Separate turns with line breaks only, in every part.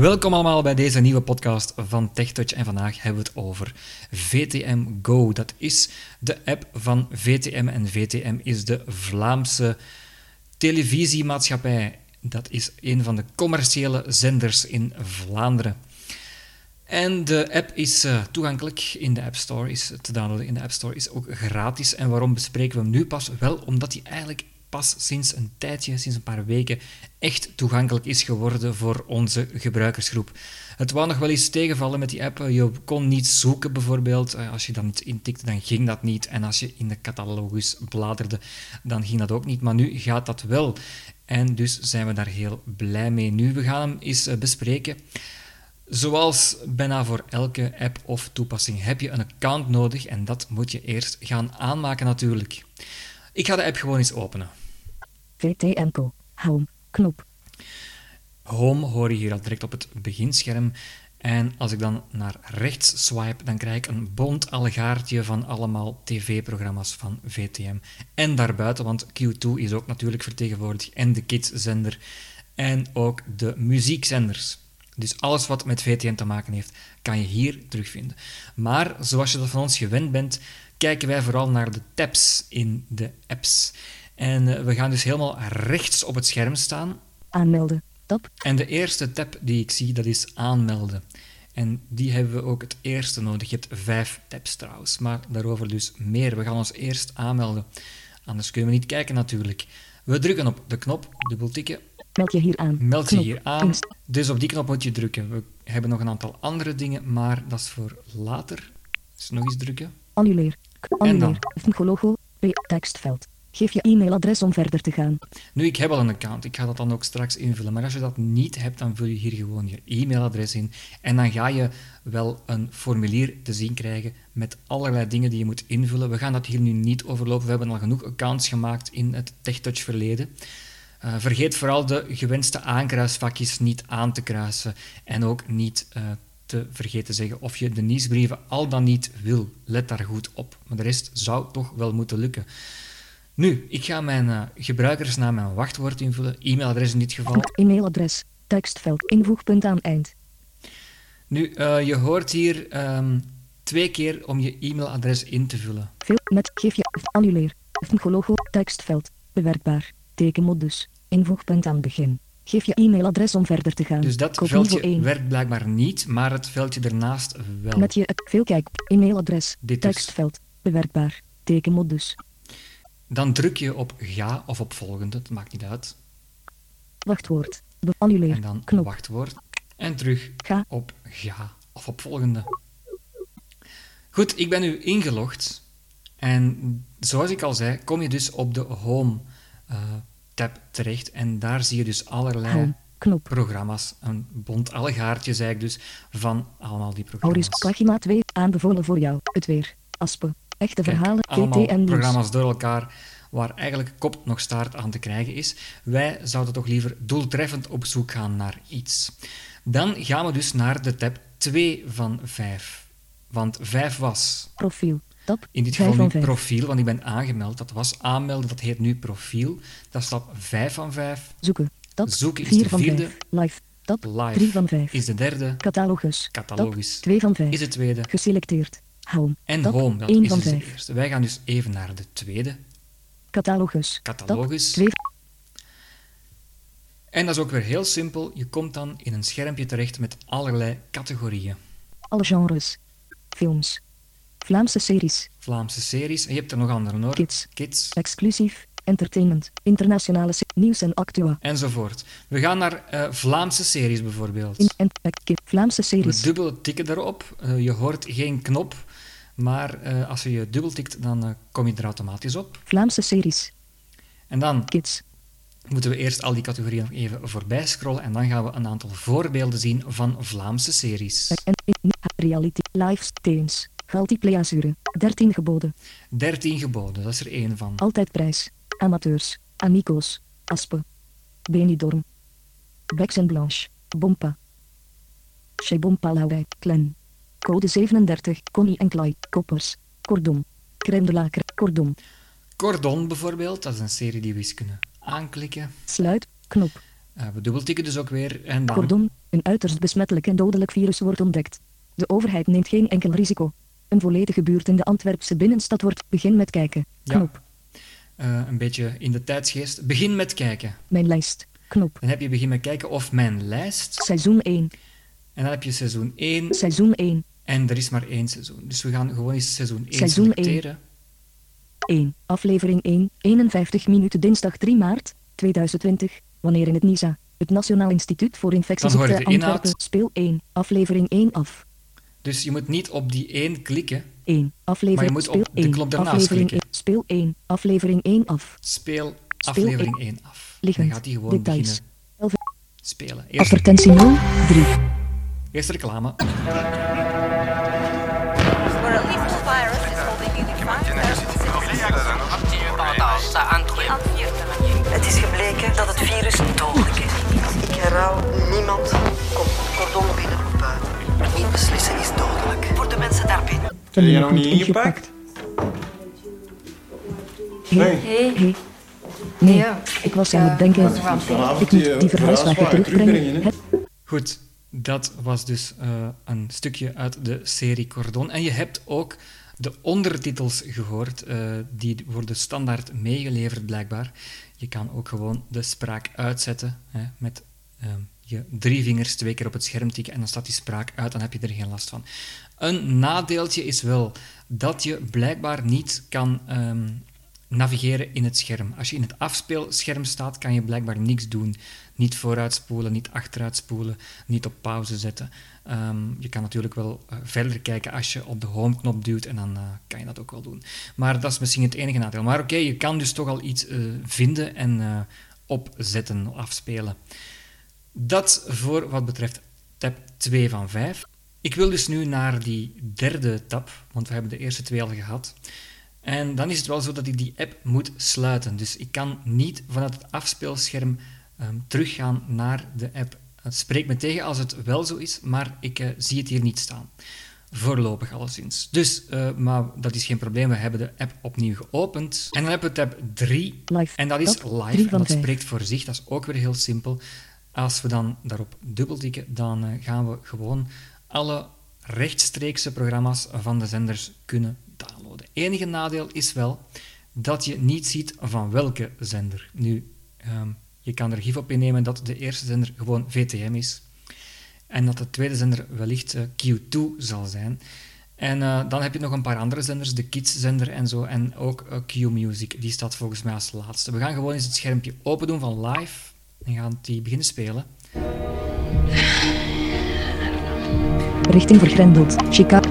Welkom allemaal bij deze nieuwe podcast van TechTouch. En vandaag hebben we het over VTM Go. Dat is de app van VTM. En VTM is de Vlaamse televisiemaatschappij. Dat is een van de commerciële zenders in Vlaanderen. En de app is uh, toegankelijk in de App Store, is te downloaden in de App Store, is ook gratis. En waarom bespreken we hem nu pas? Wel omdat hij eigenlijk pas sinds een tijdje, sinds een paar weken, echt toegankelijk is geworden voor onze gebruikersgroep. Het wou nog wel eens tegenvallen met die app. Je kon niet zoeken bijvoorbeeld. Eh, als je dat niet intikte, dan ging dat niet. En als je in de catalogus bladerde, dan ging dat ook niet. Maar nu gaat dat wel. En dus zijn we daar heel blij mee. Nu, we gaan hem eens eh, bespreken. Zoals bijna voor elke app of toepassing heb je een account nodig en dat moet je eerst gaan aanmaken natuurlijk. Ik ga de app gewoon eens openen.
VTM Home. Knop.
Home hoor je hier al direct op het beginscherm. En als ik dan naar rechts swipe, dan krijg ik een bont allegaartje van allemaal tv-programma's van VTM. En daarbuiten, want Q2 is ook natuurlijk vertegenwoordigd, en de kids-zender, en ook de muziekzenders. Dus alles wat met VTM te maken heeft, kan je hier terugvinden. Maar zoals je dat van ons gewend bent, kijken wij vooral naar de tabs in de apps. En eh, we gaan dus helemaal rechts op het scherm staan.
Aanmelden. Tab.
En de eerste tab die ik zie, dat is aanmelden. En die hebben we ook het eerste nodig. Je hebt vijf tabs trouwens, maar daarover dus meer. We gaan ons eerst aanmelden. Anders kunnen we niet kijken natuurlijk. We drukken op de knop, dubbel tikken.
Meld je hier aan.
Meld je hier aan. Dus op die knop moet je drukken. We hebben nog een aantal andere dingen, maar dat is voor later. Dus nog eens drukken.
Annuleer. Annuleer. En dan? logo, tekstveld. Geef je e-mailadres om verder te gaan.
Nu, ik heb al een account. Ik ga dat dan ook straks invullen. Maar als je dat niet hebt, dan vul je hier gewoon je e-mailadres in. En dan ga je wel een formulier te zien krijgen met allerlei dingen die je moet invullen. We gaan dat hier nu niet overlopen. We hebben al genoeg accounts gemaakt in het TechTouch verleden. Uh, vergeet vooral de gewenste aankruisvakjes niet aan te kruisen. En ook niet uh, te vergeten zeggen of je de nieuwsbrieven al dan niet wil. Let daar goed op. Maar de rest zou toch wel moeten lukken. Nu, ik ga mijn uh, gebruikersnaam en wachtwoord invullen. E-mailadres in dit geval.
E-mailadres. Tekstveld. Invoegpunt aan eind.
Nu, uh, je hoort hier um, twee keer om je e-mailadres in te vullen.
Veel met geef je annuleer. Logo. Tekstveld. Bewerkbaar. Tekenmodus. Invoegpunt aan begin. Geef je e-mailadres om verder te gaan.
Dus dat Koop veldje 1. werkt blijkbaar niet, maar het veldje ernaast wel.
Met je veelkijk, e-mailadres, tekstveld, bewerkbaar, tekenmodus,
dan druk je op ga of op volgende, het maakt niet uit.
Wachtwoord, annuleer,
en dan
knop.
wachtwoord. En terug
ga.
op ga of op volgende. Goed, ik ben nu ingelogd. En zoals ik al zei, kom je dus op de Home uh, tab terecht. En daar zie je dus allerlei
home, knop.
programma's. Een bont allegaartje, zei ik dus, van allemaal die programma's.
Auris pagina 2, aanbevolen voor jou. Het weer. Aspen. Echte
Kijk,
verhalen,
allemaal
en
programma's door elkaar waar eigenlijk kop nog staart aan te krijgen is. Wij zouden toch liever doeltreffend op zoek gaan naar iets. Dan gaan we dus naar de tab 2 van 5. Want 5 was...
Profiel. Tab
In dit geval nu profiel, want ik ben aangemeld. Dat was aanmelden, dat heet nu profiel. Dat is tab 5 van 5.
Zoeken. Tab
Zoeken is
4
de
van
vierde.
5. Live. Tab
Live
3 van 5.
is de derde.
Catalogus.
Catalogus
Tab 2 van 5.
is de tweede.
Geselecteerd. Home.
En home, dat
1
is
van
dus de
5.
eerste. Wij gaan dus even naar de tweede.
Catalogus.
Catalogus.
Tab 2
En dat is ook weer heel simpel. Je komt dan in een schermpje terecht met allerlei categorieën.
Alle genres. Films. Vlaamse series.
Vlaamse series. En je hebt er nog andere hoor.
Kids.
Kids.
Exclusief. Entertainment. Internationale nieuws en actua.
Enzovoort. We gaan naar eh, Vlaamse series bijvoorbeeld.
In en. Vlaamse
We
series.
dubbel tikken daarop. Eh, je hoort geen knop. Maar eh, als je je dubbel tikt, dan eh, kom je er automatisch op.
Vlaamse series.
En dan
Kids.
moeten we eerst al die categorieën nog even voorbij scrollen. En dan gaan we een aantal voorbeelden zien van Vlaamse series.
En reality. Live Azure. 13 geboden.
13 geboden, dat is er één van.
Altijd prijs. Amateurs. Amico's. Aspe. Benidorm. Bex en Blanche. Bompa. Chez Bompa Laurij. Clen. Code 37. Connie en Clyde. Koppers. Cordon. Crème de la crème. Cordon.
Cordon bijvoorbeeld, dat is een serie die we eens kunnen aanklikken.
Sluit. Knop.
Uh, we dubbeltikken dus ook weer en dan...
Cordon, een uiterst besmettelijk en dodelijk virus wordt ontdekt. De overheid neemt geen enkel risico. Een volledige buurt in de Antwerpse binnenstad wordt begin met kijken. Knop.
Ja. Uh, een beetje in de tijdsgeest. Begin met kijken.
Mijn lijst. Knop.
Dan heb je begin met kijken of mijn lijst.
Seizoen 1.
En dan heb je seizoen 1.
Seizoen 1.
En er is maar één seizoen. Dus we gaan gewoon eens seizoen 1
seizoen
selecteren.
1. 1. Aflevering 1. 51 minuten dinsdag 3 maart 2020. Wanneer in het NISA. Het Nationaal Instituut voor Infectieziekten Antwerpen. Speel 1. Aflevering 1 af.
Dus je moet niet op die 1 klikken.
1. Aflevering
maar je moet op de knop daarnaast klikken.
1. Speel 1. Aflevering 1 af.
Speel aflevering 1 af.
Liggend.
Dan gaat hij gewoon
Details.
beginnen spelen. Eerst,
Advertentie 0. 3.
Eerst reclame.
5,000
Het is gebleken dat het virus dodelijk is. Ik herhaal, niemand komt cordon binnen of buiten. Niet beslissen is dodelijk. Voor de mensen daarbinnen.
Heb je nog niet ingepakt?
Hey. Nee, ik was aan het denken. Ik moet die verhuiswagen terugbrengen.
Goed, dat was dus eh, een stukje uit de serie Cordon. En je hebt ook de ondertitels gehoord. eh, die worden standaard meegeleverd, blijkbaar. Je kan ook gewoon de spraak uitzetten hè, met eh, je drie vingers twee keer op het scherm tikken en dan staat die spraak uit, dan heb je er geen last van. Een nadeeltje is wel dat je blijkbaar niet kan ehm, navigeren in het scherm. Als je in het afspeelscherm staat, kan je blijkbaar niks doen. Niet vooruitspoelen, niet achteruitspoelen, niet op pauze zetten. Ehm, je kan natuurlijk wel eh, verder kijken als je op de home-knop duwt en dan eh, kan je dat ook wel doen. Maar dat is misschien het enige nadeel. Maar oké, je kan dus toch al iets eh, vinden en opzetten, afspelen. Dat voor wat betreft tab 2 van 5. Ik wil dus nu naar die derde tab, want we hebben de eerste twee al gehad. En dan is het wel zo dat ik die app moet sluiten. Dus ik kan niet vanuit het afspeelscherm ehm, teruggaan naar de app. Het spreekt me tegen als het wel zo is, maar ik eh, zie het hier niet staan. Voorlopig alleszins. Dus, eh, maar dat is geen probleem. We hebben de app opnieuw geopend. En dan hebben we tab 3.
Live.
En dat is live. En dat spreekt voor zich. Dat is ook weer heel simpel. Als we dan daarop dubbeltikken, dan eh, gaan we gewoon alle rechtstreekse programma's van de zenders kunnen downloaden. Enige nadeel is wel dat je niet ziet van welke zender. Nu, ehm, je kan er gif op innemen dat de eerste zender gewoon VTM is. En dat de tweede zender wellicht eh, Q2 zal zijn. En eh, dan heb je nog een paar andere zenders, de Kids-zender en zo, en ook eh, Q-Music. Die staat volgens mij als laatste. We gaan gewoon eens het schermpje open doen van live en gaan die beginnen spelen.
Richting vergrendeld. Chicago.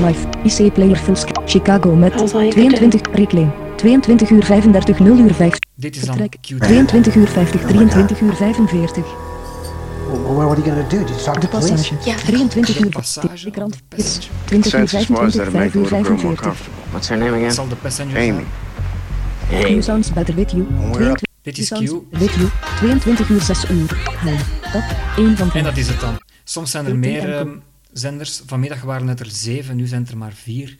Live. IC Player Full Sc- Chicago met 22. Reclaim. 22 uur 35 0 uur 5.
Dit is dan
Vertrek.
Q2.
22 uur 50 23 uur 45.
Well, what are you going to do? Did you talk
De
to police?
passage. 23
De
uur.
passage
De krant.
of de
Hits.
passenger?
20 uur
Census was
25
that it
5
make the
uur
little girl more
45.
comfortable. What's her name again? Amy.
zijn.
You sounds better with you. 22
Dit is Q.
with you. 22 uur 6 uur. Hi. Top 1 van
En
5.
dat is het dan. Soms zijn er meer
enkel.
Zenders. Vanmiddag waren het er zeven, nu zijn het er maar vier.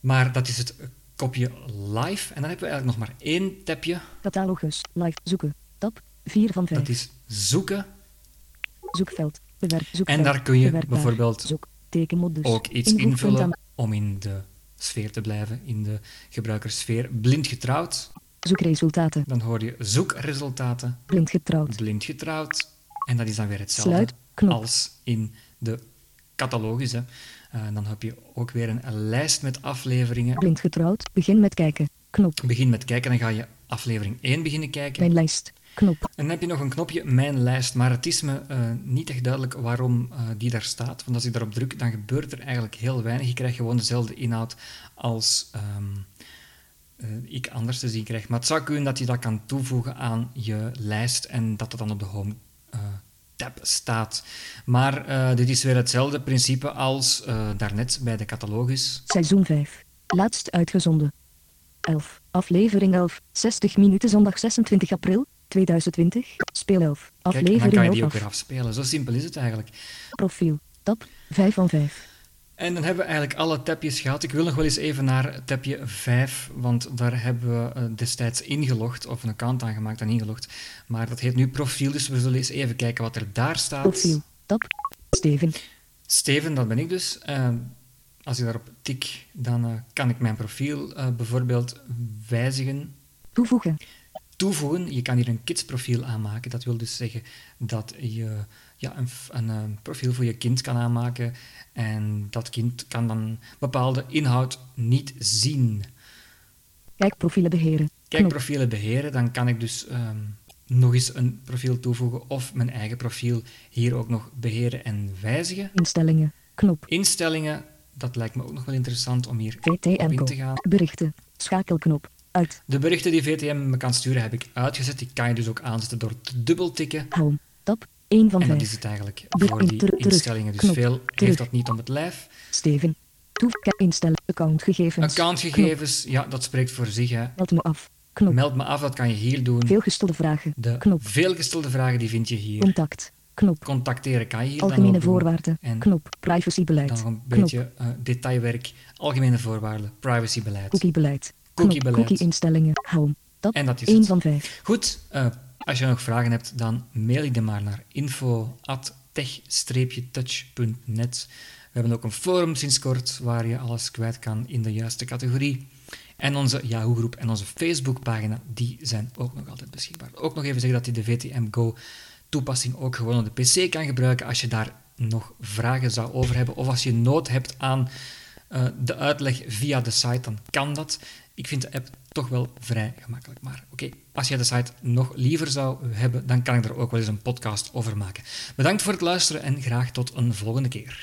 Maar dat is het kopje live. En dan hebben we eigenlijk nog maar één tabje.
Catalogus. Live. Zoeken. Tab 4 van 5.
Dat is zoeken.
Zoekveld. Bewerk. Zoekveld.
En daar kun je
Bewerkbaar.
bijvoorbeeld
Zoek. Tekenmodus.
ook iets invullen om in de sfeer te blijven, in de gebruikersfeer. Blind getrouwd.
Zoekresultaten.
Dan hoor je zoekresultaten.
Blind getrouwd.
Blind getrouwd. En dat is dan weer hetzelfde
Sluit,
als in de catalogus. Hè. Eh, dan heb je ook weer een, een lijst met afleveringen.
Blind getrouwd. Begin met kijken. Knop.
Begin met kijken, dan ga je aflevering 1 beginnen kijken.
Mijn lijst. Knop.
En dan heb je nog een knopje Mijn lijst, maar het is me eh, niet echt duidelijk waarom eh, die daar staat. Want als ik daarop druk, dan gebeurt er eigenlijk heel weinig. Je krijgt gewoon dezelfde inhoud als ehm, eh, ik anders te zien krijg. Maar het zou kunnen dat je dat kan toevoegen aan je lijst en dat het dan op de home tab staat. Maar eh, dit is weer hetzelfde principe als eh, daarnet bij de catalogus.
Seizoen 5. Laatst uitgezonden. 11. Aflevering 11. 60 minuten zondag 26 april 2020. Speel 11.
Kijk, en dan
Aflevering
kan je
11
die ook
af.
weer afspelen. Zo simpel is het eigenlijk.
Profiel. Tab 5 van 5.
En dan hebben we eigenlijk alle tapjes gehad. Ik wil nog wel eens even naar tapje 5, want daar hebben we eh, destijds ingelogd, of een account aangemaakt en ingelogd. Maar dat heet nu profiel, dus we zullen eens even kijken wat er daar staat.
Profiel. Tab. Steven.
Steven, dat ben ik dus. Eh, als ik daarop tik, dan eh, kan ik mijn profiel eh, bijvoorbeeld wijzigen,
Toevoegen.
toevoegen. Je kan hier een kidsprofiel aanmaken. Dat wil dus zeggen dat je ja, een, een, eh, profiel voor je kind kan aanmaken. En dat kind kan dan bepaalde inhoud niet zien.
Kijk profielen beheren.
Kijk, profielen beheren, dan kan ik dus ehm, nog eens een profiel toevoegen of mijn eigen profiel hier ook nog beheren en wijzigen.
Instellingen. Knop.
Instellingen, dat lijkt me ook nog wel interessant om hier op in te gaan.
Berichten. Schakelknop. Uit.
De berichten die VTM me kan sturen heb ik uitgezet. Die kan je dus ook aanzetten door te dubbeltikken.
Home. Tab. 1 van
En dat
5.
is het eigenlijk voor die instellingen. Dus veel heeft dat niet om het lijf.
Steven. Instellen. Accountgegevens.
Accountgegevens, ja, dat spreekt voor zich. Hè.
Meld me af. Knop.
Meld me af, dat kan je hier doen.
Veelgestelde vragen.
De
Knop.
veelgestelde vragen die vind je hier.
Contact. Knop.
Contacteren kan je hier dan
Algemene voorwaarden.
En
Knop. Privacybeleid.
Dan nog een
Knop.
beetje eh, detailwerk, algemene voorwaarden, privacybeleid.
Cookiebeleid.
Cookiebeleid.
Cookie-instellingen. Home. Tab.
En dat is
1
het.
van 5.
Goed, eh, als je nog vragen hebt, dan mail je die maar naar info.tech-touch.net. We hebben ook een forum sinds kort waar je alles kwijt kan in de juiste categorie. En onze Yahoo-groep en onze Facebook-pagina, die zijn ook nog altijd beschikbaar. Ook nog even zeggen dat je de VTM Go toepassing ook gewoon op de PC kan gebruiken als je daar nog vragen zou over hebben of als je nood hebt aan eh, de uitleg via de site, dan kan dat. Ik vind de app toch wel vrij gemakkelijk. Maar oké, als jij de site nog liever zou hebben, dan kan ik er ook wel eens een podcast over maken. Bedankt voor het luisteren en graag tot een volgende keer.